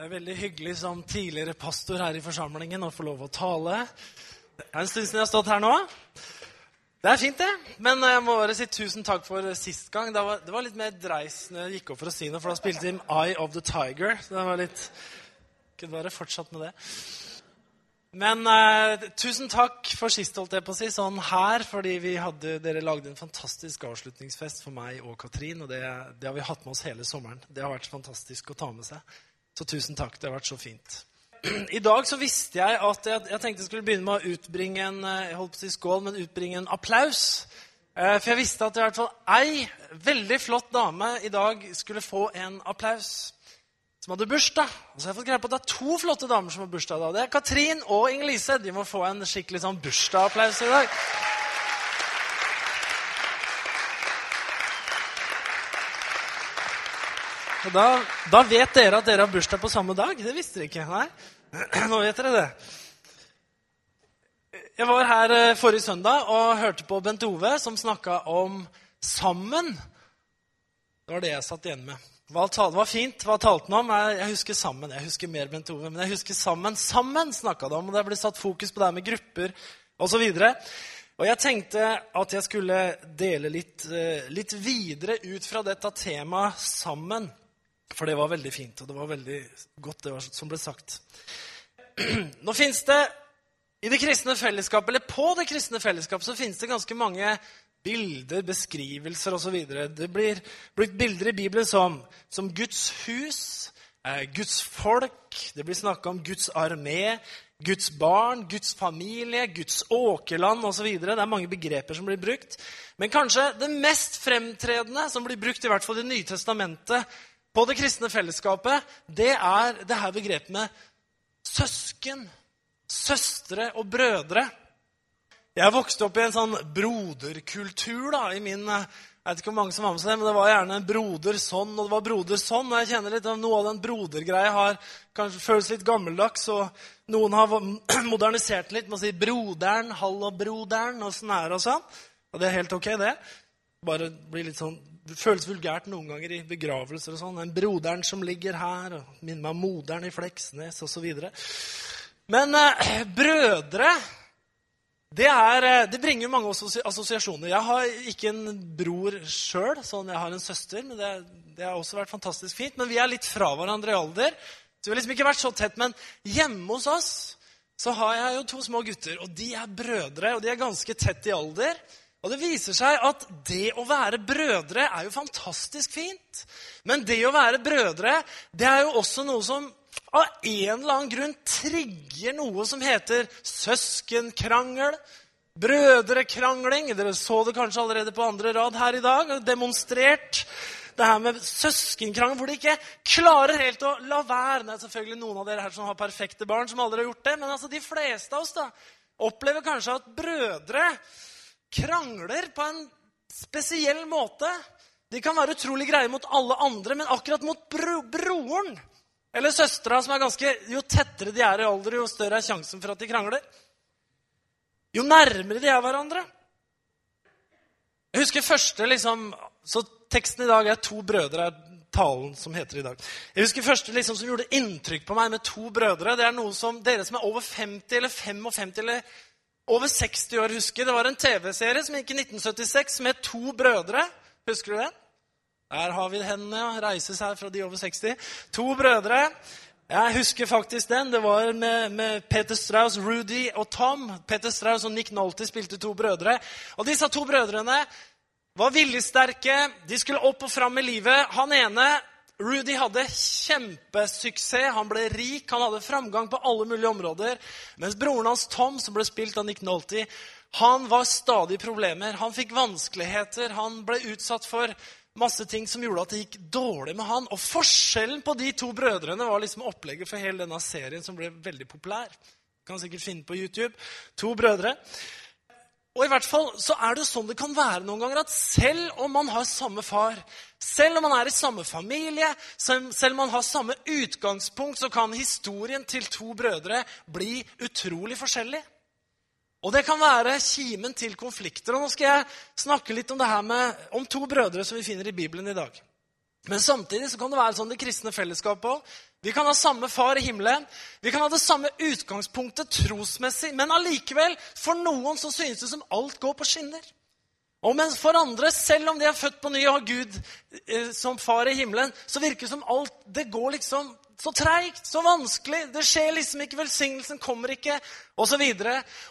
Det er veldig hyggelig som tidligere pastor her i forsamlingen å få lov å tale. Det er en stund siden jeg har stått her nå. Det er fint, det. Men jeg må bare si tusen takk for sist gang. Det var, det var litt mer dreis når jeg gikk opp for å si noe, for da spilte de Eye of the Tiger. Så det var litt Kunne bare fortsatt med det. Men eh, tusen takk for sist, holdt jeg på å si, sånn her, fordi hadde, dere lagde en fantastisk avslutningsfest for meg og Katrin. Og det, det har vi hatt med oss hele sommeren. Det har vært fantastisk å ta med seg. Så tusen takk. Det har vært så fint. I dag så visste jeg at jeg, jeg tenkte jeg skulle begynne med å utbringe en jeg holdt på å si skål, men utbringe en applaus. Eh, For jeg visste at i hvert fall ei veldig flott dame i dag skulle få en applaus. Som hadde bursdag. Og så har jeg fått greie på at det er to flotte damer som har bursdag da. Det er Katrin og Inger-Lise. De må få en skikkelig sånn bursdagsapplaus i dag. Da, da vet dere at dere har bursdag på samme dag. Det visste dere ikke. Nei, nå vet dere det. Jeg var her eh, forrige søndag og hørte på Bent Ove som snakka om sammen. Det var det jeg satt igjen med. Hva tal- det var fint. Hva talte han om? Jeg, husker sammen. Jeg husker mer Bent Ove, men jeg husker sammen. Sammen snakka det om, og det ble satt fokus på det med grupper osv. Og jeg tenkte at jeg skulle dele litt, eh, litt videre ut fra dette temaet sammen. For det var veldig fint, og det var veldig godt, det som ble sagt. Nå finnes det i det kristne fellesskapet, eller på det kristne fellesskapet, så finnes det ganske mange bilder, beskrivelser osv. Det blir brukt bilder i Bibelen som, som Guds hus, eh, Guds folk, det blir snakka om Guds armé, Guds barn, Guds familie, Guds åkerland osv. Det er mange begreper som blir brukt. Men kanskje det mest fremtredende som blir brukt, i hvert fall i Det nye testamentet, på det kristne fellesskapet, det er det her begrepet med søsken, søstre og brødre. Jeg vokste opp i en sånn broderkultur da, i min eh, Jeg vet ikke hvor mange som var med seg, men det var gjerne en broder sånn og det var broder sånn. Og jeg kjenner litt at noe av den brodergreia har kanskje føles litt gammeldags. Og noen har modernisert litt med å si 'broderen', 'hallobroderen', og sånn her og sånn. Og det er helt ok, det. Bare blir litt sånn det føles vulgært noen ganger i begravelser. og sånn. Den broderen som ligger her, og minner meg om moderen i Fleksnes osv. Men eh, brødre det, er, eh, det bringer mange assosiasjoner. Jeg har ikke en bror sjøl, sånn jeg har en søster. men det, det, har også vært fantastisk fint. Men vi er litt fra hverandre i alder. Så vi har liksom ikke vært så tett. Men hjemme hos oss så har jeg jo to små gutter. Og de er brødre, og de er ganske tett i alder. Og det viser seg at det å være brødre er jo fantastisk fint. Men det å være brødre, det er jo også noe som av en eller annen grunn trigger noe som heter søskenkrangel. Brødrekrangling. Dere så det kanskje allerede på andre rad her i dag. Demonstrert det her med søskenkrangel hvor de ikke klarer helt å la være. Det er selvfølgelig noen av dere her som har perfekte barn, som aldri har gjort det. Men altså de fleste av oss da, opplever kanskje at brødre krangler på en spesiell måte. De kan være utrolig greie mot alle andre, men akkurat mot bro broren eller søstera, som er ganske Jo tettere de er i alder, jo større er sjansen for at de krangler. Jo nærmere de er hverandre. Jeg husker første liksom, Så teksten i dag er to brødre. er talen som heter i dag. Jeg husker første liksom, som gjorde inntrykk på meg med to brødre. Det er noe som dere som er over 50 eller 55 eller over 60 år husker. Det var en TV-serie som gikk i 1976 med to brødre. Husker du den? Der har vi hendene, ja. Reises her fra de over 60. To brødre. Jeg husker faktisk den. Det var med, med Peter Strauss, Rudy og Tom. Peter Strauss og Nick Nolte spilte to brødre. Og disse to brødrene var viljesterke. De skulle opp og fram i livet. Han ene, Rudy, hadde kjempesuksess. Han ble rik, han hadde framgang på alle mulige områder. Mens broren hans Tom, som ble spilt av Nick Nolte, han var stadig problemer. Han fikk vanskeligheter. Han ble utsatt for masse ting som gjorde at det gikk dårlig med han. Og forskjellen på de to brødrene var liksom opplegget for hele denne serien som ble veldig populær. Du kan sikkert finne på YouTube. To brødre. Og i hvert fall så er det sånn det kan være noen ganger at selv om man har samme far, selv om man er i samme familie, selv om man har samme utgangspunkt, så kan historien til to brødre bli utrolig forskjellig. Og det kan være kimen til konflikter. Og nå skal jeg snakke litt om det her med, om to brødre som vi finner i Bibelen i dag. Men samtidig så kan det være sånn det kristne fellesskapet òg. Vi kan ha samme far i himmelen. Vi kan ha det samme utgangspunktet trosmessig. Men allikevel, for noen så synes det som alt går på skinner. Og mens for andre, selv om de er født på ny og har Gud eh, som far i himmelen, så virker det som alt det går liksom så treigt, så vanskelig. Det skjer liksom ikke, velsignelsen kommer ikke. Og, så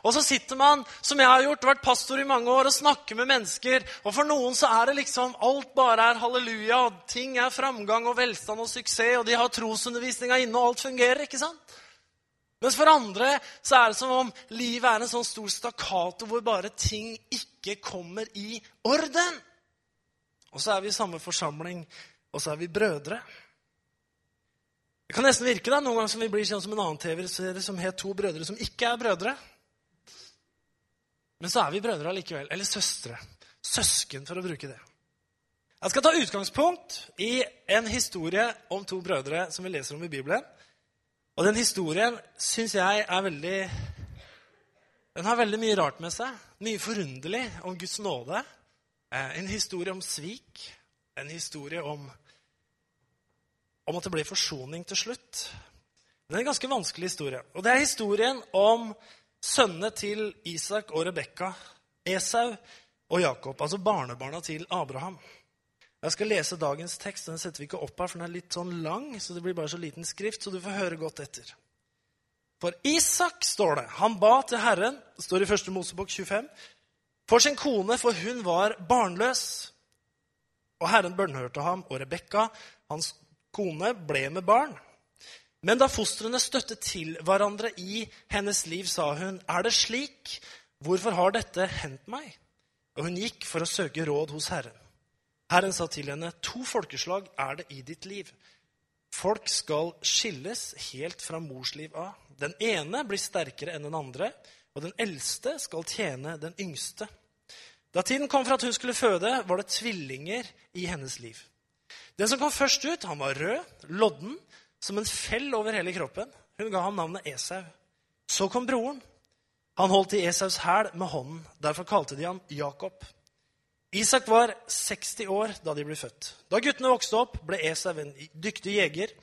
og så sitter man, som jeg har gjort, vært pastor i mange år, og snakker med mennesker. Og for noen så er det liksom alt bare er halleluja. og Ting er framgang og velstand og suksess, og de har trosundervisninga inne, og alt fungerer. ikke sant? Mens for andre så er det som om livet er en sånn stor stakkato hvor bare ting ikke kommer i orden. Og så er vi i samme forsamling, og så er vi brødre. Det kan nesten virke da, noen ganger som vi blir kjent som en annen TV-serie som het To brødre som ikke er brødre. Men så er vi brødre allikevel. Eller søstre. Søsken, for å bruke det. Jeg skal ta utgangspunkt i en historie om to brødre som vi leser om i Bibelen. Og den historien syns jeg er veldig Den har veldig mye rart med seg. Mye forunderlig om Guds nåde. Eh, en historie om svik. En historie om om at det ble forsoning til slutt. Det er en ganske vanskelig historie. Og det er historien om sønnene til Isak og Rebekka, Esau og Jakob, altså barnebarna til Abraham. Jeg skal lese dagens tekst. Den setter vi ikke opp her, for den er litt sånn lang, så det blir bare så liten skrift, så du får høre godt etter. For Isak, står det, han ba til Herren, det står i 1. Mosebok 25, for sin kone, for hun var barnløs. Og Herren bønnhørte ham, og Rebekka, hans kone ble med barn. Men da fostrene støttet til hverandre i hennes liv, sa hun, er det slik? Hvorfor har dette hendt meg? Og hun gikk for å søke råd hos Herren. Herren sa til henne, to folkeslag er det i ditt liv. Folk skal skilles helt fra mors liv av. Den ene blir sterkere enn den andre, og den eldste skal tjene den yngste. Da tiden kom for at hun skulle føde, var det tvillinger i hennes liv. Den som kom først ut, han var rød, lodden, som en fell over hele kroppen. Hun ga ham navnet Esau. Så kom broren. Han holdt i Esaus hæl med hånden. Derfor kalte de ham Jakob. Isak var 60 år da de ble født. Da guttene vokste opp, ble Esau en dyktig jeger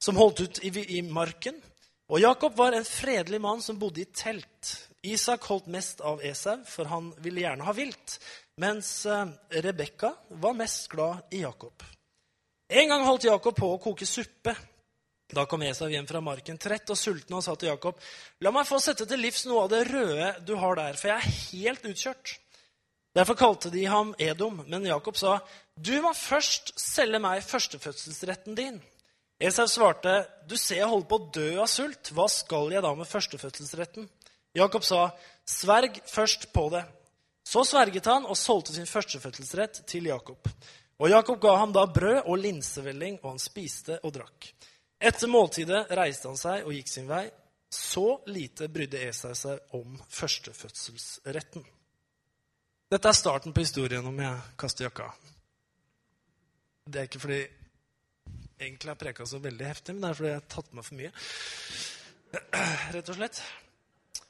som holdt ut i, marken. Og Jakob var en fredelig mann som bodde i telt. Isak holdt mest av Esau, for han ville gjerne ha vilt, mens eh, Rebekka var mest glad i Jakob. En gang holdt Jakob på å koke suppe. Da kom Esau hjem fra marken trett og sulten og sa til Jakob.: La meg få sette til livs noe av det røde du har der, for jeg er helt utkjørt. Derfor kalte de ham Edom, men Jakob sa, Du må først selge meg førstefødselsretten din. Esau svarte, Du ser jeg holder på å dø av sult. Hva skal jeg da med førstefødselsretten? Jakob sa, Sverg først på det. Så sverget han og solgte sin førstefødselsrett til Jakob. Og Jakob ga ham da brød og linsevelling, og han spiste og drakk. Etter måltidet reiste han seg og gikk sin vei. Så lite brydde Esau seg om førstefødselsretten. Dette er starten på historien om jeg kaster jakka. Det er ikke fordi egentlig har preka så veldig heftig, men det er fordi jeg har tatt med for mye. Rett og slett.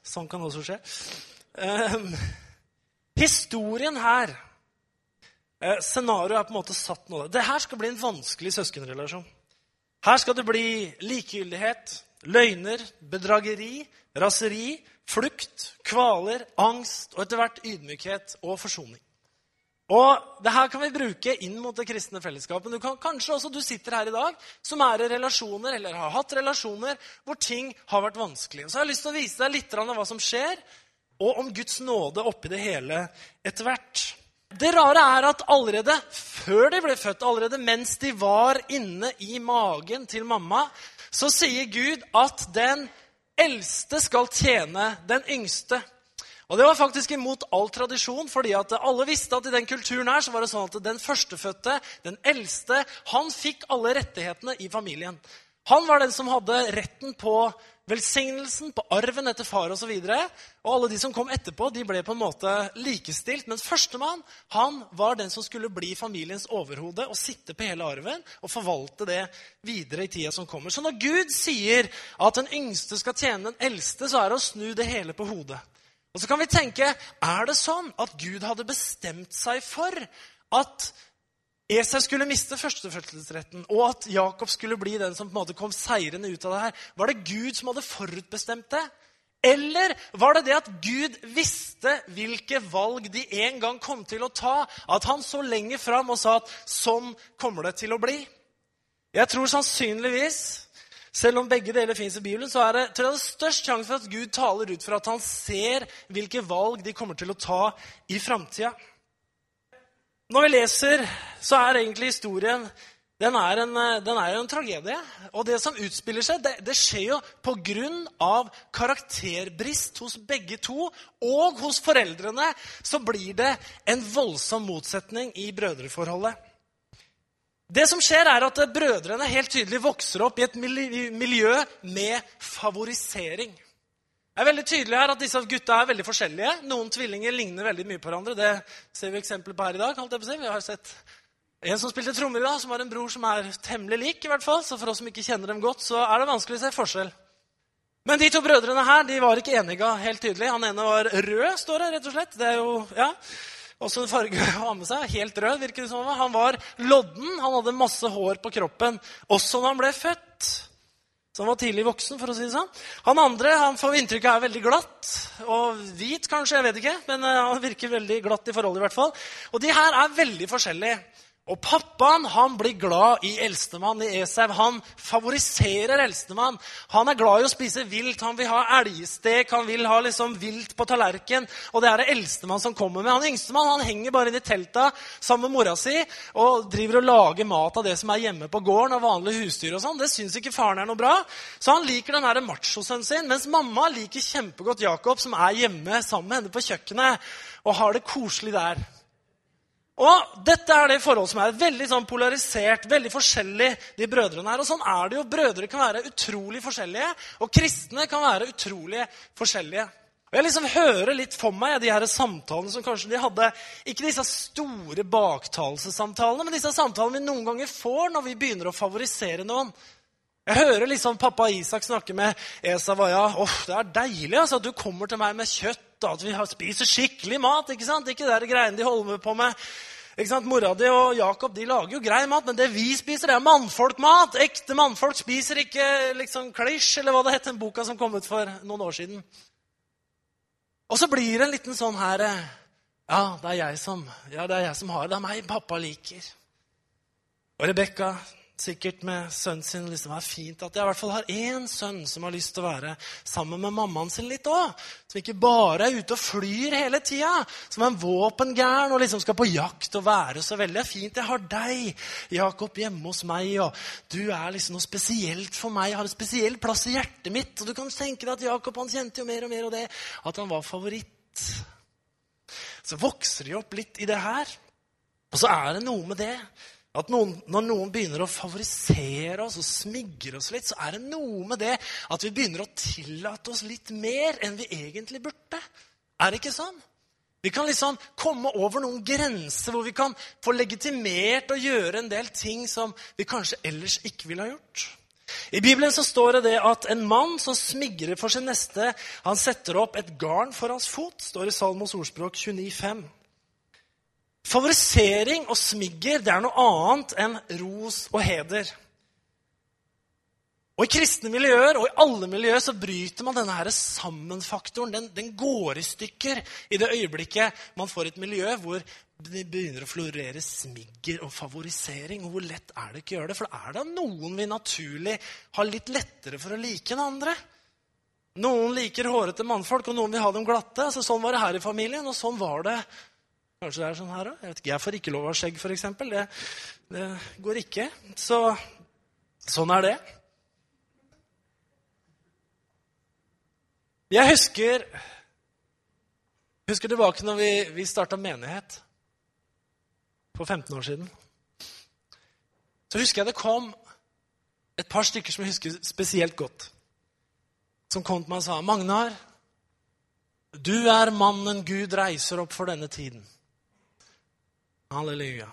Sånn kan også skje. Um, historien her Eh, scenarioet er på en måte satt nå. Det her skal bli en vanskelig søskenrelasjon. Her skal det bli likegyldighet, løgner, bedrageri, raseri, flukt, kvaler, angst og etter hvert ydmykhet og forsoning. Og det her kan vi bruke inn mot det kristne fellesskapet. Du kan, kanskje også du sitter her i dag som er i relasjoner eller har hatt relasjoner hvor ting har vært vanskelig. Så har jeg lyst til å vise deg litt av hva som skjer, og om Guds nåde oppi det hele etter hvert. Det rare er at allerede før de ble født, allerede mens de var inne i magen til mamma, så sier Gud at den eldste skal tjene den yngste. Og Det var faktisk imot all tradisjon, fordi at alle visste at i den kulturen her så var det sånn at den førstefødte, den eldste, han fikk alle rettighetene i familien. Han var den som hadde retten på velsignelsen, på arven etter far osv. Og, så og alle de som kom etterpå, de ble på en måte likestilt. Men førstemann han var den som skulle bli familiens overhode og sitte på hele arven og forvalte det videre i tida som kommer. Så når Gud sier at den yngste skal tjene den eldste, så er det å snu det hele på hodet. Og så kan vi tenke er det sånn at Gud hadde bestemt seg for at Esau skulle miste førstefødselsretten, og at Jakob skulle bli den som på en måte kom seirende ut av det her. Var det Gud som hadde forutbestemt det? Eller var det det at Gud visste hvilke valg de en gang kom til å ta? At han så lenger fram og sa at sånn kommer det til å bli? Jeg tror sannsynligvis, selv om begge deler fins i Bibelen, så er det, tror jeg det er størst sjanse for at Gud taler ut for at han ser hvilke valg de kommer til å ta i framtida. Når vi leser, så er egentlig historien den er, en, den er en tragedie. Og det som utspiller seg, det, det skjer jo pga. karakterbrist hos begge to. Og hos foreldrene så blir det en voldsom motsetning i brødreforholdet. Det som skjer, er at brødrene helt tydelig vokser opp i et miljø med favorisering. Det er veldig tydelig her at disse gutta er veldig forskjellige. Noen tvillinger ligner veldig mye på hverandre. Det ser vi eksempler på her i dag. Vi har sett en som spilte trommer i dag, som har en bror som er temmelig lik. i hvert fall. Så for oss som ikke kjenner dem godt, så er det vanskelig å se forskjell. Men de to brødrene her de var ikke enige helt tydelig. Han ene var rød, står det rett og slett. Det er jo, ja, Også en farge å ha med seg. Helt rød, virker det som. Han var lodden. Han hadde masse hår på kroppen også når han ble født. Så han var tidlig voksen, for å si det sånn. Han andre han får inntrykk av er veldig glatt. Og hvit, kanskje. Jeg vet ikke. Men eh, han virker veldig glatt i forhold, i hvert fall. Og de her er veldig forskjellige. Og pappaen han blir glad i eldstemann i Esau. Han favoriserer eldstemann. Han er glad i å spise vilt. Han vil ha elgstek, han vil ha liksom vilt på tallerken. Og det er det eldstemann som kommer med. Han yngstemann han henger bare inne i telta sammen med mora si og driver og lager mat av det som er hjemme på gården, av vanlige husdyr og sånn. Det syns ikke faren er noe bra. Så han liker den machosønnen sin. Mens mamma liker kjempegodt Jakob, som er hjemme sammen med henne på kjøkkenet og har det koselig der. Og Dette er det forhold som er veldig sånn polarisert, veldig forskjellig, de brødrene her. Og sånn er det jo. Brødre kan være utrolig forskjellige, og kristne kan være utrolig forskjellige. Og Jeg liksom hører litt for meg de her samtalene som kanskje de hadde Ikke disse store baktalelsessamtalene, men disse samtalene vi noen ganger får når vi begynner å favorisere noen. Jeg hører liksom pappa Isak snakke med Esa, og ja, det er deilig altså, at du kommer til meg med kjøtt, og at vi spiser skikkelig mat. Ikke sant? Ikke de greiene de holder på med. Ikke sant? Mora di og Jakob de lager jo grei mat, men det vi spiser, det er mannfolkmat. Ekte mannfolk spiser ikke liksom klisj, eller hva det het, den boka som kom ut for noen år siden. Og så blir det en liten sånn her Ja, det er jeg som, ja, det er jeg som har det. Det er meg pappa liker. Og Rebekka sikkert med sønnen sin. Liksom, det er fint at jeg i hvert fall har én sønn som har lyst til å være sammen med mammaen sin litt òg. Som ikke bare er ute og flyr hele tida. Som er en våpengæren og liksom skal på jakt og være så veldig fint. Jeg har deg, Jakob, hjemme hos meg, og du er liksom noe spesielt for meg. Jeg har en spesiell plass i hjertet mitt. Og du kan tenke deg at Jakob han kjente jo mer og mer av det, at han var favoritt. Så vokser de opp litt i det her. Og så er det noe med det at noen, når noen begynner å favorisere oss og smigre oss litt, så er det noe med det at vi begynner å tillate oss litt mer enn vi egentlig burde. Er det ikke sånn? Vi kan liksom komme over noen grenser hvor vi kan få legitimert å gjøre en del ting som vi kanskje ellers ikke ville ha gjort. I Bibelen så står det det at en mann som smigrer for sin neste, han setter opp et garn for hans fot, står i Salmos ordspråk 29,5. Favorisering og smigger det er noe annet enn ros og heder. Og I kristne miljøer og i alle miljøer så bryter man denne her sammenfaktoren. Den, den går i stykker i det øyeblikket man får et miljø hvor det begynner å florere smigger og favorisering. Og hvor lett er det ikke å gjøre det? For er det noen vi naturlig har litt lettere for å like enn andre? Noen liker hårete mannfolk, og noen vil ha dem glatte. Altså, sånn var det her i familien, og sånn var det Kanskje det er sånn her òg? Jeg, jeg får ikke lov av skjegg, f.eks. Det, det går ikke. Så sånn er det. Jeg husker husker tilbake når vi, vi starta menighet for 15 år siden. Så husker jeg det kom et par stykker som jeg husker spesielt godt. Som kom til meg og sa, 'Magnar, du er mannen Gud reiser opp for denne tiden.' Halleluja.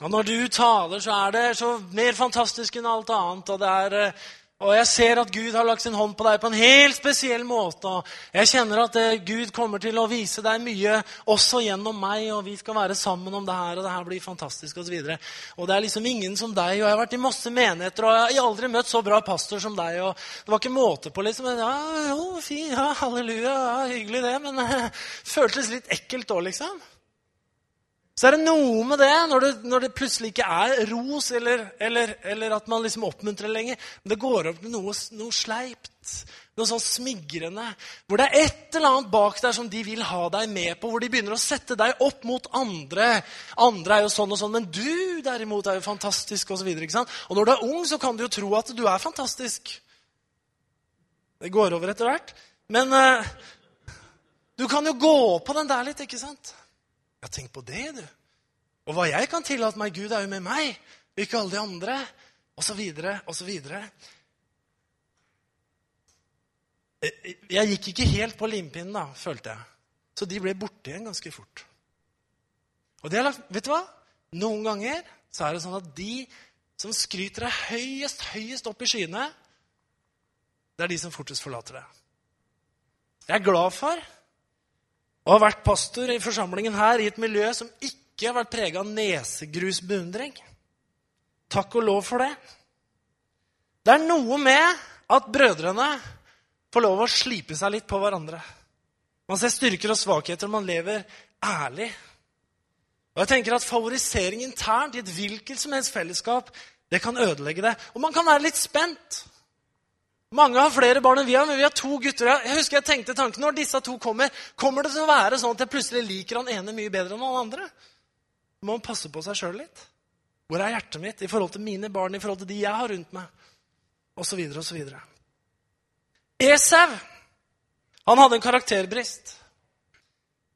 Og når du taler, så er det så mer fantastisk enn alt annet. Og er, eh, Og jeg ser at Gud har lagt sin hånd på deg på en helt spesiell måte. Og jeg kjenner at eh, Gud kommer til å vise deg mye også gjennom meg, og vi skal være sammen om det her, og det her blir fantastisk osv. Og, så og det er liksom ingen som deg. Og jeg har vært i masse menigheter, og jeg har aldri møtt så bra pastor som deg. og Det var ikke måte på, liksom. Ja, jo, fin, ja, halleluja, ja, hyggelig det, men det føltes litt ekkelt òg, liksom. Så er det noe med det når det, når det plutselig ikke er ros eller, eller, eller, at man liksom oppmuntrer lenger. Men det går opp med noe, noe sleipt, noe sånn smigrende. Hvor det er et eller annet bak der som de vil ha deg med på. Hvor de begynner å sette deg opp mot andre. Andre er jo sånn og sånn, men du derimot er jo fantastisk osv. Og, og når du er ung, så kan du jo tro at du er fantastisk. Det går over etter hvert. Men uh, du kan jo gå på den der litt, ikke sant? Ja, tenk på det, du. Og hva jeg kan tillate meg, Gud er jo med meg, ikke alle de andre. Og så videre, og så videre. Jeg gikk ikke helt på limpinnen, da, følte jeg. Så de ble borte igjen ganske fort. Og det er, vet du hva? Noen ganger så er det sånn at de som skryter deg høyest, høyest opp i skyene, det er de som fortest forlater deg. Jeg er glad for og har vært pastor i forsamlingen her i et miljø som ikke har vært prega av nesegrusbeundring. Takk og lov for det. Det er noe med at brødrene får lov å slipe seg litt på hverandre. Man ser styrker og svakheter, og man lever ærlig. Og jeg tenker at Favorisering internt i et hvilket som helst fellesskap det kan ødelegge det. Og man kan være litt spent. Mange har flere barn enn vi har, men vi har to gutter. Jeg husker jeg tenkte tanken, Når disse to kommer, kommer det til å være sånn at jeg plutselig liker han ene mye bedre enn han andre? Må man passe på seg sjøl litt? Hvor er hjertet mitt i forhold til mine barn, i forhold til de jeg har rundt meg? Og så videre og så videre. Esau, han hadde en karakterbrist.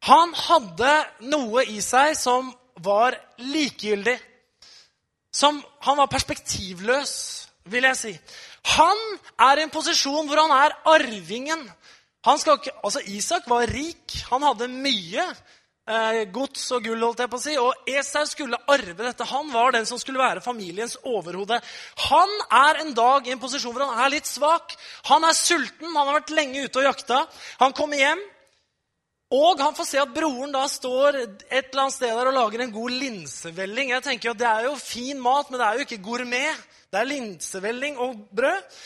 Han hadde noe i seg som var likegyldig. Som Han var perspektivløs, vil jeg si. Han er i en posisjon hvor han er arvingen. Ikke, altså Isak var rik. Han hadde mye eh, gods og gull, holdt jeg på å si. Og Esau skulle arve dette. Han var den som skulle være familiens overhode. Han er en dag i en posisjon hvor han er litt svak. Han er sulten, han har vært lenge ute og jakta. Han kommer hjem, og han får se at broren da står et eller annet sted der og lager en god linsevelling. Jeg tenker jo, Det er jo fin mat, men det er jo ikke gourmet. Det er linsevelling og brød.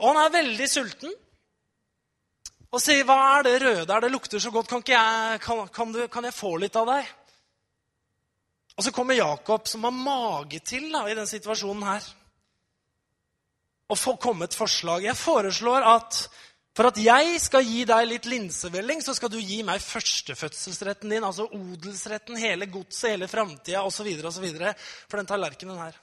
Og han er veldig sulten. Og sier, 'Hva er det røde der? Det lukter så godt. Kan, jeg, kan, kan, du, kan jeg få litt av deg?' Og så kommer Jakob, som har mage til da, i den situasjonen her, og får komme et forslag. Jeg foreslår at for at jeg skal gi deg litt linsevelling, så skal du gi meg førstefødselsretten din, altså odelsretten, hele godset, hele framtida osv. for den tallerkenen her.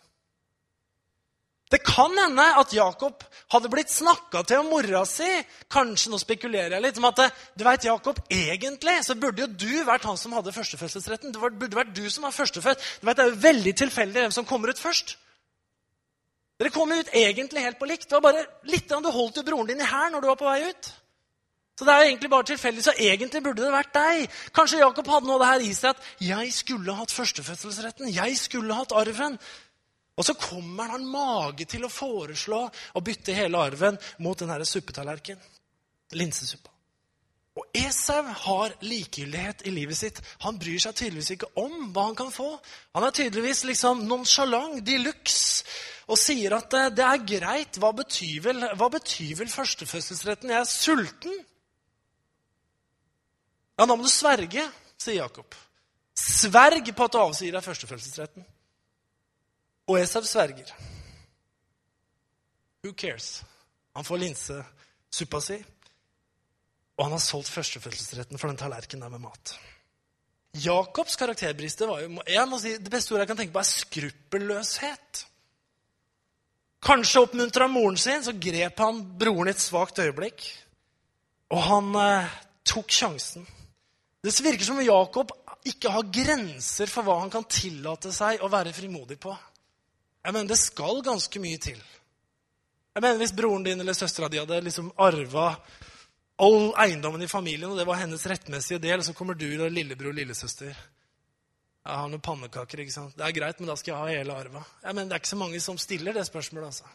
Det kan hende at Jakob hadde blitt snakka til av mora si. Kanskje, nå spekulerer jeg litt, som at du vet, Jakob, egentlig så burde jo du vært han som hadde førstefødselsretten. Det burde vært du som var førstefødt. Du vet, Det er jo veldig tilfeldig hvem som kommer ut først. Dere kommer ut egentlig helt på likt. Det var bare litt om Du holdt jo broren din i hæl når du var på vei ut. Så det er jo egentlig bare tilfeldig, så egentlig burde det vært deg. Kanskje Jakob hadde noe av det her i seg at 'jeg skulle hatt førstefødselsretten'. Jeg skulle hatt arven. Og så kommer han mage til å foreslå å bytte hele arven mot den suppetallerkenen. Linsesuppa. Og Esau har likegyldighet i livet sitt. Han bryr seg tydeligvis ikke om hva han kan få. Han er tydeligvis liksom nonchalant de luxe og sier at det, det er greit. Hva betyr, vel, hva betyr vel førstefødselsretten? Jeg er sulten. Ja, da må du sverge, sier Jakob. Sverg på at du avsier deg førstefødselsretten. Og Esau sverger. Who cares? Han får linsesuppa si, og han har solgt førstefødselsretten for den tallerkenen der med mat. Jakobs karakterbriste var jo jeg må si, Det beste ordet jeg kan tenke på, er skruppelløshet. Kanskje oppmuntra av moren sin, så grep han broren i et svakt øyeblikk. Og han eh, tok sjansen. Det virker som om Jakob ikke har grenser for hva han kan tillate seg å være frimodig på. Jeg mener, det skal ganske mye til. Jeg mener, Hvis broren din eller søstera di hadde liksom arva all eiendommen i familien, og det var hennes rettmessige del, så kommer du og lillebror og lillesøster. Jeg har noen pannekaker. ikke sant? Det er greit, men da skal jeg ha hele arva. Jeg mener, Det er ikke så mange som stiller det spørsmålet. altså.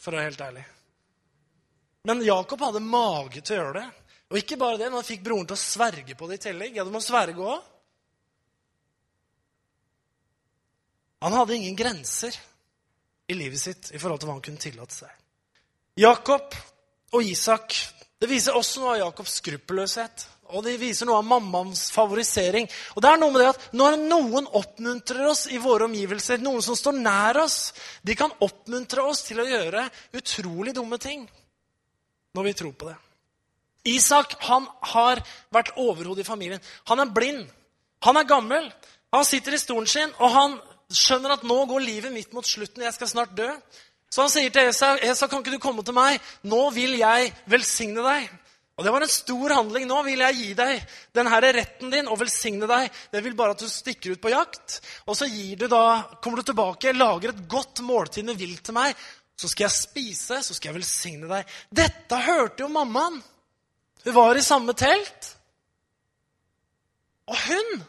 for å være helt ærlig. Men Jakob hadde mage til å gjøre det. Og ikke bare det, men han fikk broren til å sverge på det i tillegg. Ja, du må sverge òg. Han hadde ingen grenser i livet sitt i forhold til hva han kunne tillate seg. Jakob og Isak det viser også noe av Jakobs skruppelløshet. Og det viser noe av mammaens favorisering. Og det er noe med det at Når noen oppmuntrer oss i våre omgivelser, noen som står nær oss, de kan oppmuntre oss til å gjøre utrolig dumme ting når vi tror på det. Isak han har vært overhode i familien. Han er blind. Han er gammel. Han sitter i stolen sin, og han skjønner at nå går livet mitt mot slutten. Jeg skal snart dø. Så han sier til Esau, 'Esau, kan ikke du komme til meg? Nå vil jeg velsigne deg.' Og Det var en stor handling. Nå vil jeg gi deg denne retten din og velsigne deg. Det vil bare at du stikker ut på jakt, og så du da, kommer du tilbake, lager et godt måltid med vilt til meg. Så skal jeg spise, så skal jeg velsigne deg. Dette hørte jo mammaen. Hun var i samme telt. Og hun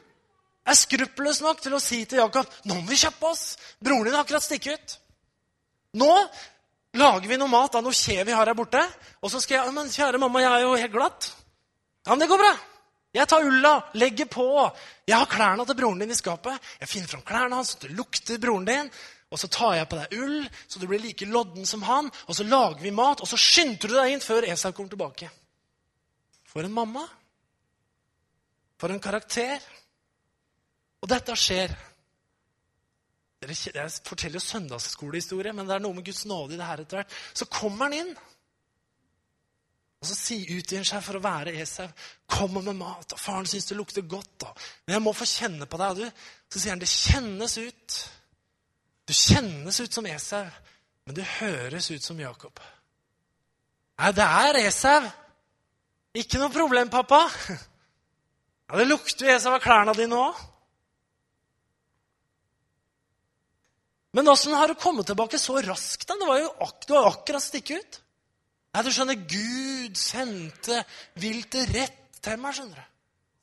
er skruppelløs nok til å si til Jakob nå må vi kjappe oss. Broren din har akkurat stikket ut. Nå lager vi noe mat av noe kje vi har her borte. Og så skal jeg Men kjære mamma, jeg er jo helt glatt. Ja, men det går bra. Jeg tar ulla, legger på. Jeg har klærne til broren din i skapet. Jeg finner fram klærne hans, det lukter broren din. Og så tar jeg på deg ull, så du blir like lodden som han. Og så lager vi mat, og så skynder du deg inn før Esau kommer tilbake. For en mamma. For en karakter. Og dette skjer jeg forteller jo søndagsskolehistorie, men det er noe med Guds nåde i det her etter hvert. Så kommer han inn. Og så si, utgir seg for å være Esau. Kommer med mat, og faren syns det lukter godt. Da. Men jeg må få kjenne på deg. Du. Så sier han det kjennes ut. Du kjennes ut som Esau, men du høres ut som Jakob. Nei, det er Esau. Ikke noe problem, pappa. Ja, Det lukter jo Esau av klærne dine òg. Men åssen har du kommet tilbake så raskt? Det var jo ak du har akkurat stikket ut. Nei, du skjønner, Gud sendte viltet rett til meg. skjønner du.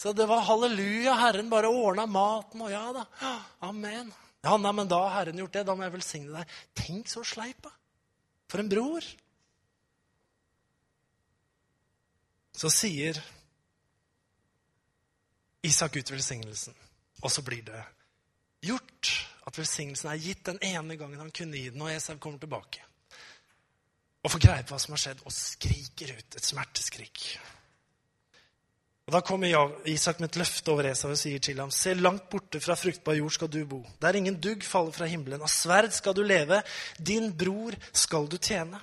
Så det var halleluja. Herren bare ordna maten, og ja da. Amen. Ja, nei, men da har Herren gjort det. Da må jeg velsigne deg. Tenk så sleipa. For en bror. Så sier Isak ut velsignelsen, og så blir det gjort at velsignelsen er gitt den ene gangen han kunne gi den, og Esau kommer tilbake. Og får greie på hva som har skjedd, og skriker ut et smerteskrik. Og Da kommer Isak med et løfte over Esau og sier til ham.: Se, langt borte fra fruktbar jord skal du bo. Der ingen dugg faller fra himmelen. Av sverd skal du leve. Din bror skal du tjene.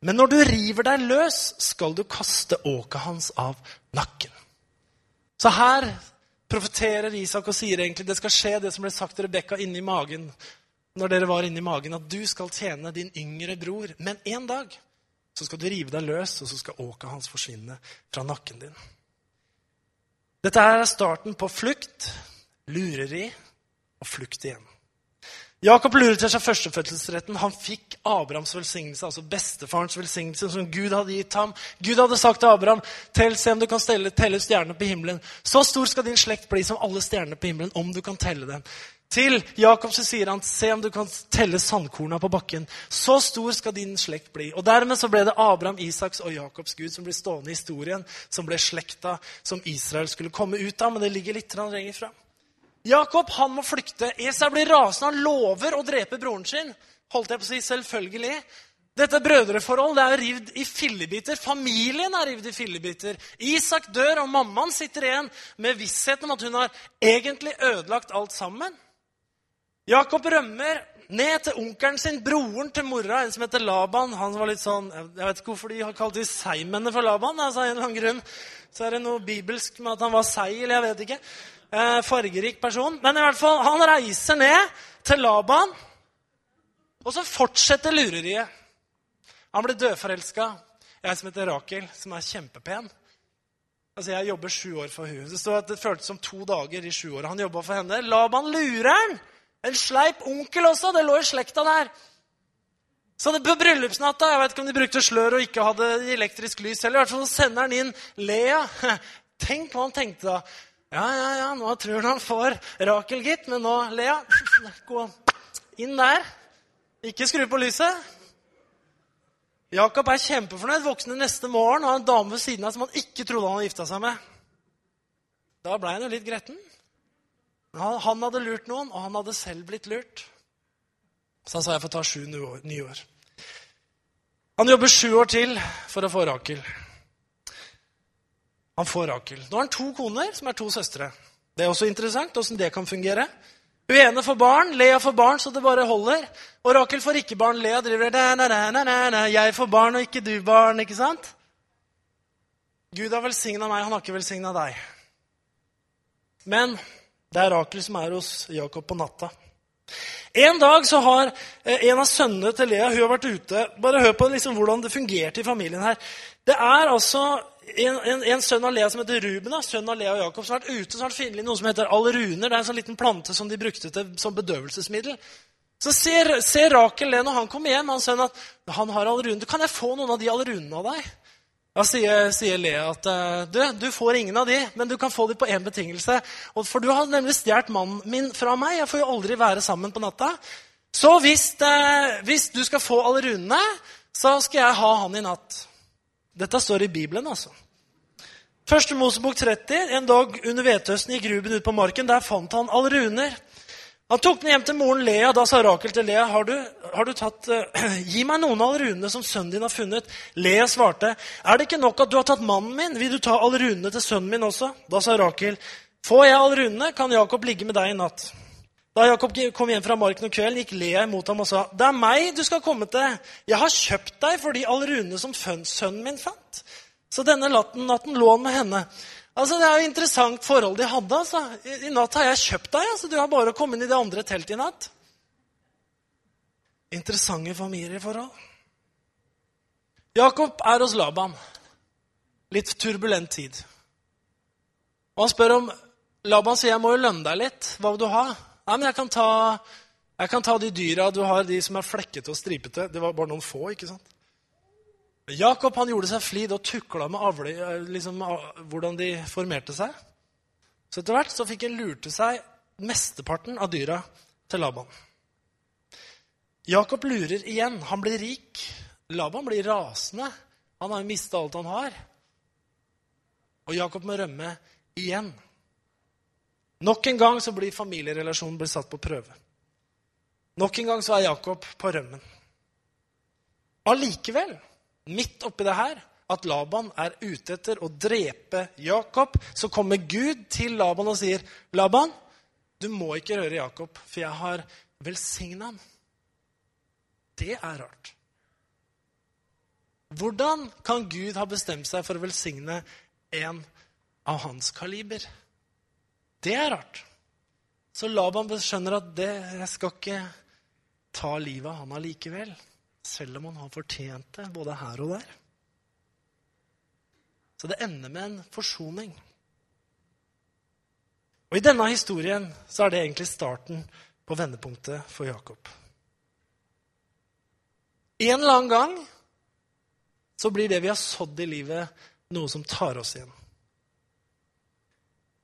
Men når du river deg løs, skal du kaste åket hans av nakken. Så her profeterer Isak og sier egentlig det skal skje, det som ble sagt til Rebekka inni magen når dere var inni magen, at du skal tjene din yngre bror. Men en dag så skal du rive deg løs, og så skal åka hans forsvinne fra nakken din. Dette er starten på flukt, lureri og flukt igjen. Jakob lurer til seg førstefødselsretten. Han fikk Abrahams velsignelse, altså bestefarens velsignelse, som Gud hadde gitt ham. Gud hadde sagt til Abraham, tell, se om du kan stelle, telle stjernene på himmelen. Så stor skal din slekt bli som alle stjernene på himmelen, om du kan telle dem. Til Jakob så sier han, se om du kan telle sandkorna på bakken. Så stor skal din slekt bli. Og Dermed så ble det Abraham, Isaks og Jakobs Gud som ble stående i historien, som ble slekta som Israel skulle komme ut av. Men det ligger litt lenger fram. Jakob han må flykte. Esau blir rasende. Han lover å drepe broren sin. Holdt jeg på å si selvfølgelig. Dette brødreforhold det er rivd i fillebiter. Familien er rivd i fillebiter. Isak dør, og mammaen sitter igjen med vissheten om at hun har egentlig ødelagt alt sammen. Jakob rømmer ned til onkelen sin, broren til mora, en som heter Laban. Han var litt sånn, Jeg vet ikke hvorfor de har kalt de seigmennene for Laban. altså en eller annen grunn. Så er det noe bibelsk med at han var seig, eller jeg vet ikke eh, fargerik person. Men i hvert fall, han reiser ned til Laban, og så fortsetter lureriet. Han blir dødforelska. Jeg som heter Rakel, som er kjempepen. Altså, Jeg jobber sju år for henne. Det står at det føltes som to dager i sju år. Han jobba for henne. Laban lurer han! En sleip onkel også. Det lå i slekta der. Så det på bryllupsnatta Jeg vet ikke om de brukte slør og ikke hadde elektrisk lys heller. I hvert fall så sender han inn Lea. Tenk hva han tenkte da. Ja, ja, ja, nå tror han han får Rakel, gitt. Men nå, Lea, gå inn der. Ikke skru på lyset. Jakob er kjempefornøyd, våkner neste morgen har en dame ved siden av som han ikke trodde han hadde gifta seg med. Da ble han jo litt gretten. Han, han hadde lurt noen, og han hadde selv blitt lurt. Så han sa jeg får ta sju nye år. Han jobber sju år til for å få Rakel. Han får Rakel. Nå har han to koner, som er to søstre. Det er også interessant åssen det kan fungere. Hun ene får barn, Lea får barn så det bare holder. Og Rakel får ikke barn. Lea driver da, na, na, na, Jeg får barn, og ikke du barn. ikke sant? Gud har velsigna meg, han har ikke velsigna deg. Men det er Rakel som er hos Jakob på natta. En dag så har eh, en av sønnene til Lea hun har vært ute Bare hør på liksom hvordan det fungerte i familien her. Det er altså en, en, en, sønn av Lea som heter Ruben, da, sønn av Lea og Jakob, som har vært ute så har funnet noe som heter alruner. Det er en sånn liten plante som de brukte til, som bedøvelsesmiddel. Så ser, ser Rakel det når han kommer hjem, han sønnen, at han har alruner. Kan jeg få noen av de alrunene av deg? Da sier, sier Lea at eh, du, du får ingen av de, men du kan få de på én betingelse. For du har nemlig stjålet mannen min fra meg. Jeg får jo aldri være sammen på natta. Så hvis, eh, hvis du skal få alle runene, så skal jeg ha han i natt. Dette står i Bibelen, altså. Første Mosebok 30. En dag under hvethøsten gikk Ruben ut på marken. Der fant han alle runer. Han tok den hjem til moren Lea. Da sa Rakel til Lea, har du, har du tatt, uh, gi meg noen av alle runene som sønnen din har funnet. Lea svarte, er det ikke nok at du har tatt mannen min? Vil du ta alle runene til sønnen min også? Da sa Rakel, får jeg alle runene, kan Jakob ligge med deg i natt. Da Jakob kom hjem fra marken om kvelden, gikk Lea imot ham og sa, 'Det er meg du skal komme til. Jeg har kjøpt deg for de allrune som sønnen min fant.' Så denne natten lå han med henne. Altså, Det er jo interessant forhold de hadde. altså. I, I, natt har jeg kjøpt deg. altså. Du har bare kommet inn i det andre teltet i natt. Interessante familieforhold. Jakob er hos Laban. Litt turbulent tid. Og han spør om Laban sier jeg må jo lønne deg litt. Hva vil du ha? Nei, men jeg kan, ta, jeg kan ta de dyra du har, de som er flekkete og stripete. Det var bare noen få, ikke sant? Jakob han gjorde seg flid og tukla med avle, liksom, hvordan de formerte seg. Så etter hvert så fikk han lurte seg mesteparten av dyra til Laban. Jakob lurer igjen. Han blir rik. Laban blir rasende. Han har jo mista alt han har. Og Jakob må rømme igjen. Nok en gang så blir familierelasjonen blir satt på prøve. Nok en gang så er Jakob på rømmen. Allikevel, midt oppi det her, at Laban er ute etter å drepe Jakob, så kommer Gud til Laban og sier, 'Laban, du må ikke røre Jakob, for jeg har velsigna ham.' Det er rart. Hvordan kan Gud ha bestemt seg for å velsigne en av hans kaliber? Det er rart. Så Laban skjønner at det, jeg skal ikke ta livet av han allikevel. Selv om han har fortjent det, både her og der. Så det ender med en forsoning. Og I denne historien så er det egentlig starten på vendepunktet for Jakob. En eller annen gang så blir det vi har sådd i livet, noe som tar oss igjen.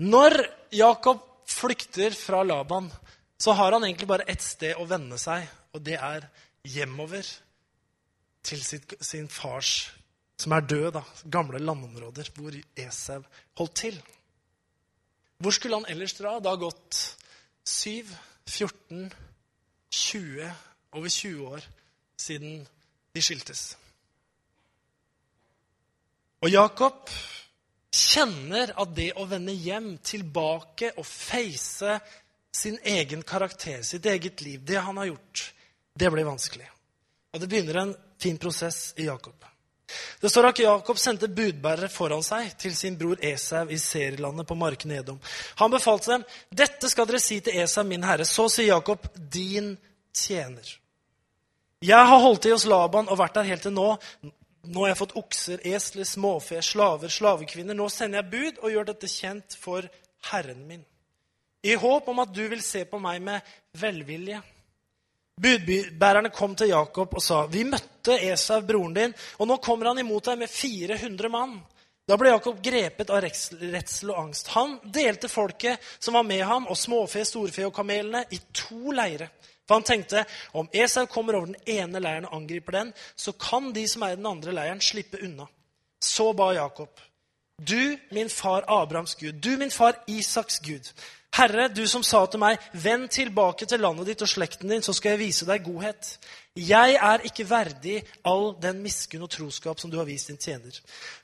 Når Jakob flykter fra Laban, så har han egentlig bare ett sted å vende seg, og det er hjemover til sitt, sin fars, som er død, da, gamle landområder, hvor Esau holdt til. Hvor skulle han ellers dra? Det har gått 7, 14, 20, over 20 år siden de skiltes. Og Jakob kjenner at det å vende hjem, tilbake og face sin egen karakter, sitt eget liv, det han har gjort, det blir vanskelig. Og det begynner en fin prosess i Jakob. Det står at Jakob sendte budbærere foran seg til sin bror Esau i Serielandet på marken Edom. Han befalte dem, 'Dette skal dere si til Esau, min herre.' Så sier Jakob, 'Din tjener'. Jeg har holdt til hos Laban og vært der helt til nå. Nå har jeg fått okser, esler, småfe, slaver, slavekvinner. Nå sender jeg bud og gjør dette kjent for Herren min. I håp om at du vil se på meg med velvilje. Budbærerne kom til Jakob og sa, 'Vi møtte Esau, broren din, og nå kommer han imot deg med 400 mann.' Da ble Jakob grepet av redsel og angst. Han delte folket som var med ham, og småfe, storfe og kamelene, i to leire. For han tenkte om Esau kommer over den ene leiren og angriper den, så kan de som er i den andre leiren, slippe unna. Så ba Jakob. Du, min far Abrahams Gud, du, min far Isaks Gud. Herre, du som sa til meg, vend tilbake til landet ditt og slekten din, så skal jeg vise deg godhet. Jeg er ikke verdig all den miskunn og troskap som du har vist din tjener.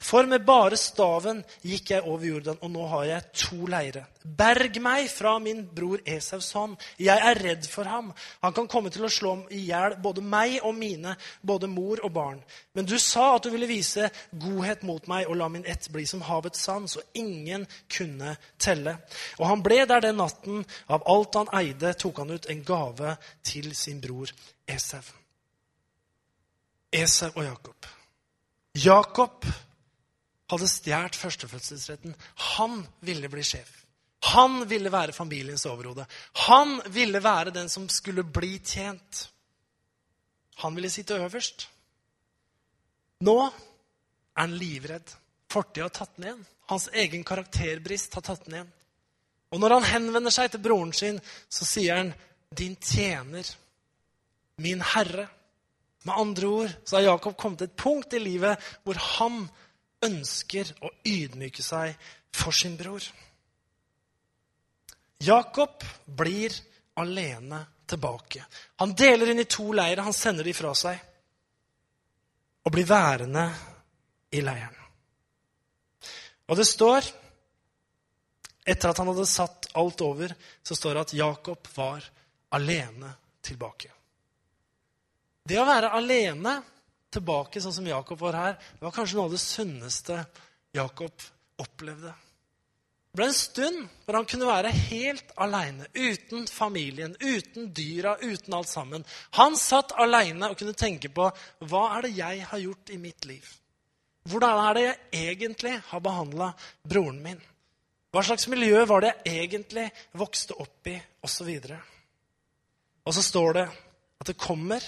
For med bare staven gikk jeg over Jordan, og nå har jeg to leire. Berg meg fra min bror Esaus hånd. Jeg er redd for ham. Han kan komme til å slå i hjel både meg og mine, både mor og barn. Men du sa at du ville vise godhet mot meg og la min ett bli som havets sand, så ingen kunne telle. Og han ble der den natten. Av alt han eide, tok han ut en gave til sin bror Esau. Esau og Jakob. Jakob hadde stjålet førstefødselsretten. Han ville bli sjef. Han ville være familiens overhode. Han ville være den som skulle bli tjent. Han ville sitte øverst. Nå er han livredd. Fortida har tatt den igjen. Hans egen karakterbrist har tatt den igjen. Og når han henvender seg til broren sin, så sier han, 'Din tjener, min herre'. Med andre ord så har Jakob kommet til et punkt i livet hvor han ønsker å ydmyke seg for sin bror. Jakob blir alene tilbake. Han deler inn i to leirer. Han sender de fra seg og blir værende i leiren. Og det står Etter at han hadde satt alt over, så står det at Jakob var alene tilbake. Det å være alene tilbake, sånn som Jakob var her, det var kanskje noe av det sunneste Jakob opplevde. Det ble en stund hvor han kunne være helt aleine, uten familien, uten dyra, uten alt sammen. Han satt aleine og kunne tenke på hva er det jeg har gjort i mitt liv? Hvordan er det jeg egentlig har behandla broren min? Hva slags miljø var det jeg egentlig vokste opp i? Og så. Og så står det at det kommer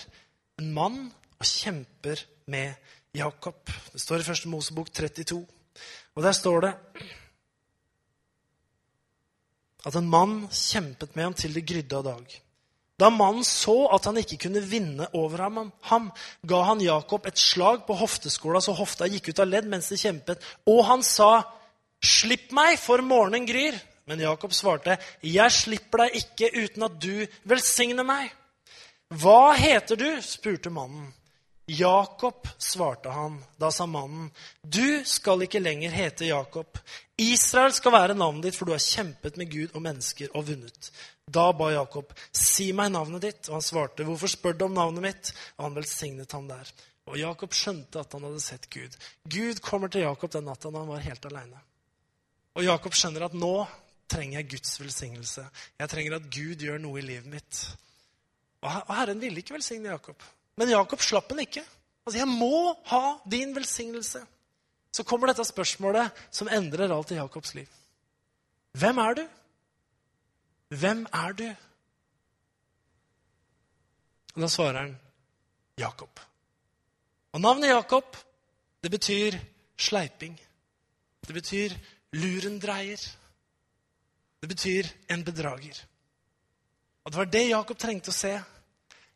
en mann og kjemper med Jakob. Det står i første Mosebok 32. Og der står det at en mann kjempet med ham til det grydde av dag. Da mannen så at han ikke kunne vinne over ham, ga han Jakob et slag på hofteskåla så hofta gikk ut av ledd mens de kjempet. Og han sa, 'Slipp meg, for morgenen gryr.' Men Jakob svarte, 'Jeg slipper deg ikke uten at du velsigner meg.' 'Hva heter du?' spurte mannen. Jakob, svarte han. Da sa mannen, 'Du skal ikke lenger hete Jakob. Israel skal være navnet ditt, for du har kjempet med Gud og mennesker og vunnet.' Da ba Jakob, 'Si meg navnet ditt.' Og han svarte, 'Hvorfor spør du om navnet mitt?' Og han velsignet ham der. Og Jakob skjønte at han hadde sett Gud. Gud kommer til Jakob den natta da han var helt aleine. Og Jakob skjønner at nå trenger jeg Guds velsignelse. Jeg trenger at Gud gjør noe i livet mitt. Og Herren ville ikke velsigne Jakob. Men Jakob slapp den ikke. Altså, jeg må ha din velsignelse. Så kommer dette spørsmålet som endrer alt i Jakobs liv. Hvem er du? Hvem er du? Og Da svarer han Jakob. Og navnet Jakob, det betyr sleiping. Det betyr lurendreier. Det betyr en bedrager. Og det var det Jakob trengte å se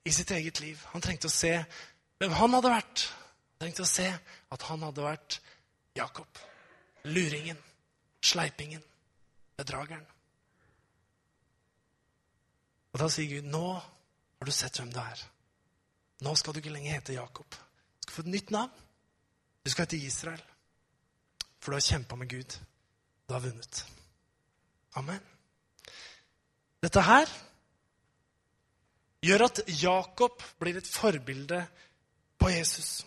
i sitt eget liv. Han trengte å se hvem han hadde vært. Han trengte å se at han hadde vært Jakob. Luringen, sleipingen, bedrageren. Og da sier Gud, 'Nå har du sett hvem du er.' Nå skal du ikke lenger hete Jakob. Du skal få et nytt navn. Du skal hete Israel. For du har kjempa med Gud. Du har vunnet. Amen. Dette her gjør at Jakob blir et forbilde på Jesus.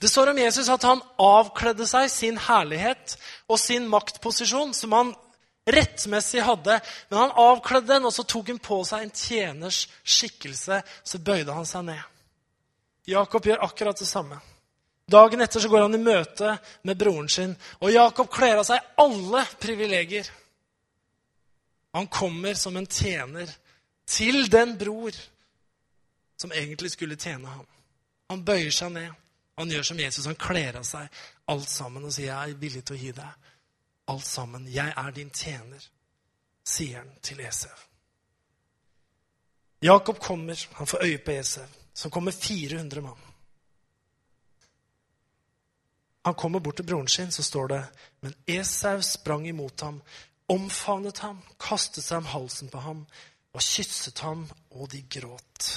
Det står om Jesus at han avkledde seg sin herlighet og sin maktposisjon, som han rettmessig hadde. Men han avkledde den, og så tok han på seg en tjeners skikkelse. Så bøyde han seg ned. Jakob gjør akkurat det samme. Dagen etter så går han i møte med broren sin, og Jakob kler av seg alle privilegier. Han kommer som en tjener til den bror som egentlig skulle tjene ham. Han bøyer seg ned. Han gjør som Jesus. Han kler av seg alt sammen og sier, 'Jeg er villig til å gi deg alt sammen. Jeg er din tjener', sier han til Esau. Jakob kommer, han får øye på Esau, som kommer 400 mann. Han kommer bort til broren sin, så står det Men Esau sprang imot ham, omfavnet ham, kastet seg om halsen på ham og kysset ham, og de gråt.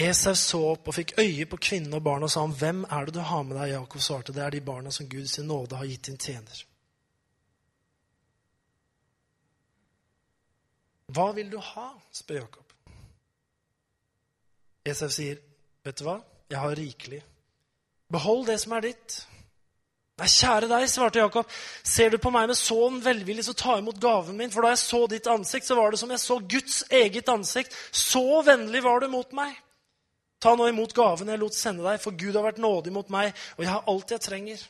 Esau så opp og fikk øye på kvinnen og barna og sa ham, 'Hvem er det du har med deg?' Jakob svarte, 'Det er de barna som Gud sin nåde har gitt din tjener.' Hva vil du ha? spør Jakob. Esau sier, 'Vet du hva? Jeg har rikelig. Behold det som er ditt.' Nei, kjære deg, svarte Jakob. Ser du på meg med sånn velvillig, så ta imot gaven min. For da jeg så ditt ansikt, så var det som jeg så Guds eget ansikt. Så vennlig var du mot meg. Ta nå imot gaven jeg lot sende deg, for Gud har vært nådig mot meg, og jeg har alt jeg trenger.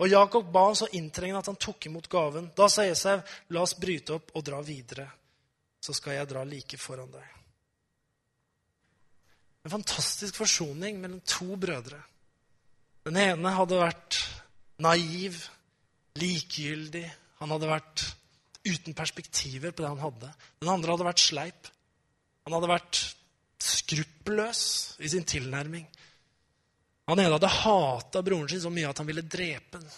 Og Jakob ba ham så inntrengende at han tok imot gaven. Da sa Esau, la oss bryte opp og dra videre. Så skal jeg dra like foran deg. En fantastisk forsoning mellom to brødre. Den ene hadde vært naiv, likegyldig. Han hadde vært uten perspektiver på det han hadde. Den andre hadde vært sleip. Han hadde vært skruppelløs i sin tilnærming. Han ene hadde hata broren sin så mye at han ville drepe den.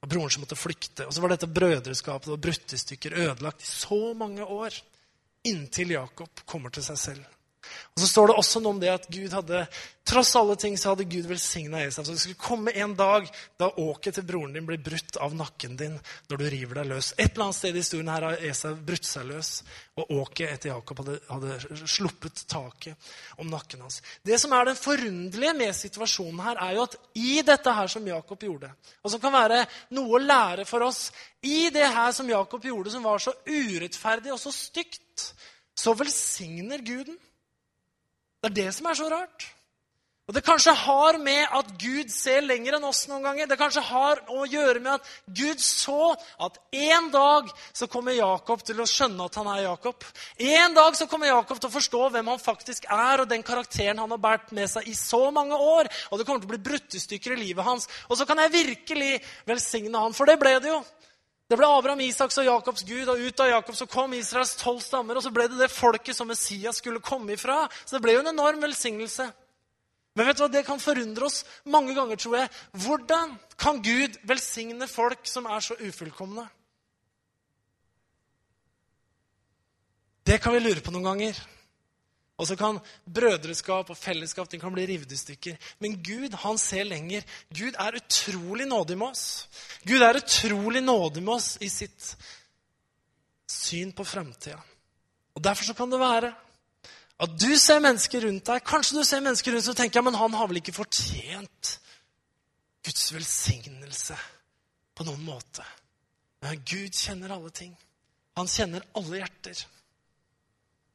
Og broren som måtte flykte. Og så var dette brødreskapet og brutt i stykker, ødelagt i så mange år. Inntil Jakob kommer til seg selv. Og så står det også noe om det at Gud hadde, tross alle ting så hadde Gud velsigna Esau. Så det skulle komme en dag da åket til broren din blir brutt av nakken din når du river deg løs. Et eller annet sted i historien her har Esau brutt seg løs, og åket etter Jakob hadde, hadde sluppet taket om nakken hans. Det som er den forunderlige med situasjonen her, er jo at i dette her som Jakob gjorde, og som kan være noe å lære for oss I det her som Jakob gjorde, som var så urettferdig og så stygt, så velsigner Guden. Det er det som er så rart. Og Det kanskje har med at Gud ser lenger enn oss noen ganger. Det kanskje har å gjøre med at Gud så at en dag så kommer Jakob til å skjønne at han er Jakob. En dag så kommer Jakob til å forstå hvem han faktisk er, og den karakteren han har båret med seg i så mange år. Og det kommer til å bli bruttestykker stykker i livet hans. Og så kan jeg virkelig velsigne han, for det ble det jo. Det ble Abraham, Isaks og Jakobs Gud, og ut av Jakob så kom Israels tolv stammer. Og så ble det det folket som Messias skulle komme ifra. Så det ble jo en enorm velsignelse. Men vet du hva, det kan forundre oss mange ganger, tror jeg. Hvordan kan Gud velsigne folk som er så ufullkomne? Det kan vi lure på noen ganger. Og så kan brødreskap og fellesskap den kan bli revet i stykker. Men Gud han ser lenger. Gud er utrolig nådig med oss. Gud er utrolig nådig med oss i sitt syn på framtida. Og derfor så kan det være at du ser mennesker rundt deg. Kanskje du ser mennesker rundt deg og tenker ja, men han har vel ikke fortjent Guds velsignelse på noen måte. Men Gud kjenner alle ting. Han kjenner alle hjerter.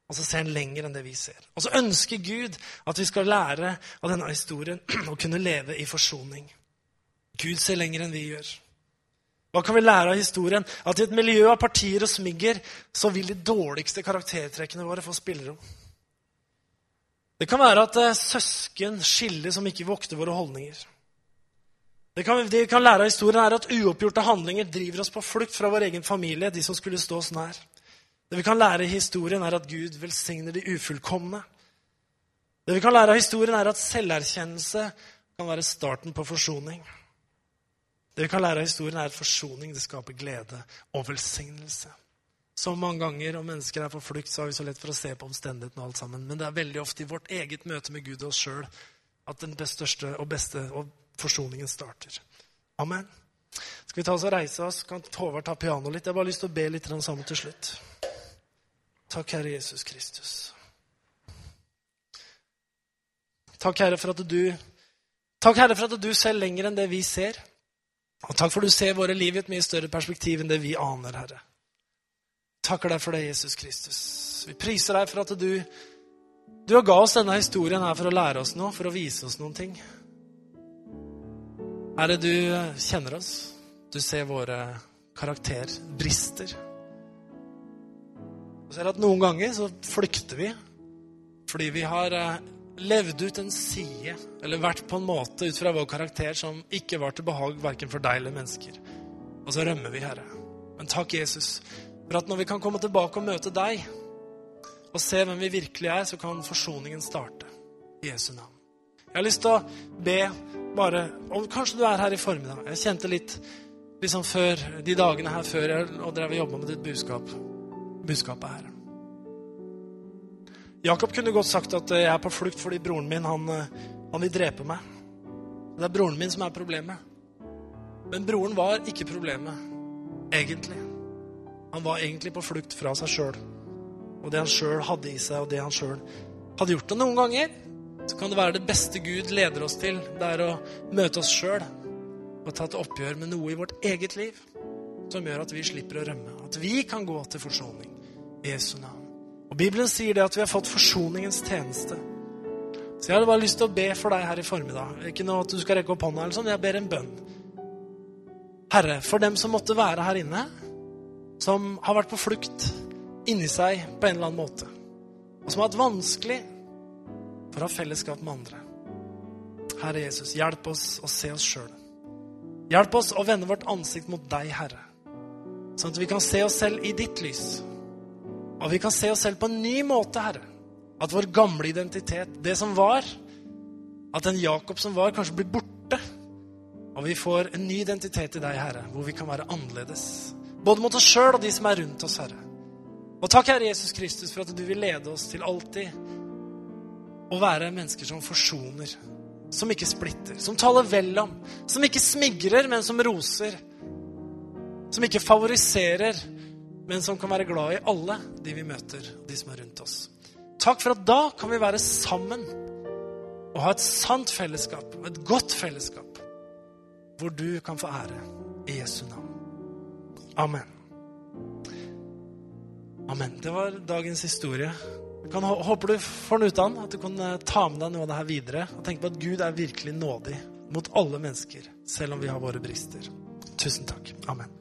Og så ser han lenger enn det vi ser. Og så ønsker Gud at vi skal lære av denne historien å kunne leve i forsoning. Gud ser lenger enn vi gjør. Hva kan vi lære av historien? At i et miljø av partier og smigger så vil de dårligste karaktertrekkene våre få spillerom. Det kan være at eh, søsken skiller som ikke vokter våre holdninger. Det kan, det vi kan lære av historien, er at uoppgjorte handlinger driver oss på flukt fra vår egen familie, de som skulle stå oss nær. Det vi kan lære i historien, er at Gud velsigner de ufullkomne. Det vi kan lære av historien, er at selverkjennelse kan være starten på forsoning. Det vi kan lære av historien, er at forsoning det skaper glede og velsignelse. Så mange ganger om mennesker er på flukt, så har vi så lett for å se på omstendighetene og alt sammen. Men det er veldig ofte i vårt eget møte med Gud og oss sjøl at den største og beste og forsoningen starter. Amen. Skal vi ta oss og reise oss? Kan Håvard ta pianoet litt? Jeg har bare lyst til å be litt sammen til slutt. Takk, Herre Jesus Kristus. Takk, Herre, for at du Takk, Herre, for at du ser lenger enn det vi ser. Og takk for at du ser våre liv i et mye større perspektiv enn det vi aner, Herre. Takker deg for det, Jesus Kristus. Vi priser deg for at du du har ga oss denne historien her for å lære oss noe, for å vise oss noen ting. Herre, du kjenner oss. Du ser våre karakterbrister. Ser at noen ganger så flykter vi fordi vi har eh, levd ut en side, eller vært på en måte ut fra vår karakter som ikke var til behag verken for deg eller mennesker. Og så rømmer vi, Herre. Men takk, Jesus, for at når vi kan komme tilbake og møte deg, og se hvem vi virkelig er, så kan forsoningen starte. I Jesu navn. Jeg har lyst til å be bare om Kanskje du er her i formiddag. Jeg kjente litt liksom før, de dagene her før jeg og drev og jobba med ditt budskap, budskapet her. Jakob kunne godt sagt at jeg er på flukt fordi broren min han, han vil drepe meg. Det er broren min som er problemet. Men broren var ikke problemet, egentlig. Han var egentlig på flukt fra seg sjøl. Og det han sjøl hadde i seg, og det han sjøl hadde gjort. Og noen ganger så kan det være det beste Gud leder oss til, det er å møte oss sjøl og ta et oppgjør med noe i vårt eget liv som gjør at vi slipper å rømme. At vi kan gå til forsoning. Jesu navn. Og Bibelen sier det at vi har fått forsoningens tjeneste. Så jeg hadde bare lyst til å be for deg her i formiddag. Ikke noe at du skal rekke opp hånda, eller sånn. Jeg ber en bønn. Herre, for dem som måtte være her inne, som har vært på flukt inni seg på en eller annen måte, og som har hatt vanskelig for å ha fellesskap med andre. Herre Jesus, hjelp oss å se oss sjøl. Hjelp oss å vende vårt ansikt mot deg, Herre, sånn at vi kan se oss selv i ditt lys. Og vi kan se oss selv på en ny måte, Herre. At vår gamle identitet, det som var, at den Jakob som var, kanskje blir borte. Og vi får en ny identitet i deg, Herre, hvor vi kan være annerledes. Både mot oss sjøl og de som er rundt oss, Herre. Og takk, Herre Jesus Kristus, for at du vil lede oss til alltid å være mennesker som forsoner. Som ikke splitter. Som taler vel om. Som ikke smigrer, men som roser. Som ikke favoriserer, men som kan være glad i alle de vi møter, de som er rundt oss. Takk for at da kan vi være sammen og ha et sant fellesskap, og et godt fellesskap, hvor du kan få ære i Jesu navn. Amen. Amen. Det var dagens historie. Jeg kan, håper du får den ut av den, at du kan eh, ta med deg noe av det her videre. Og tenke på at Gud er virkelig nådig mot alle mennesker, selv om vi har våre brister. Tusen takk. Amen.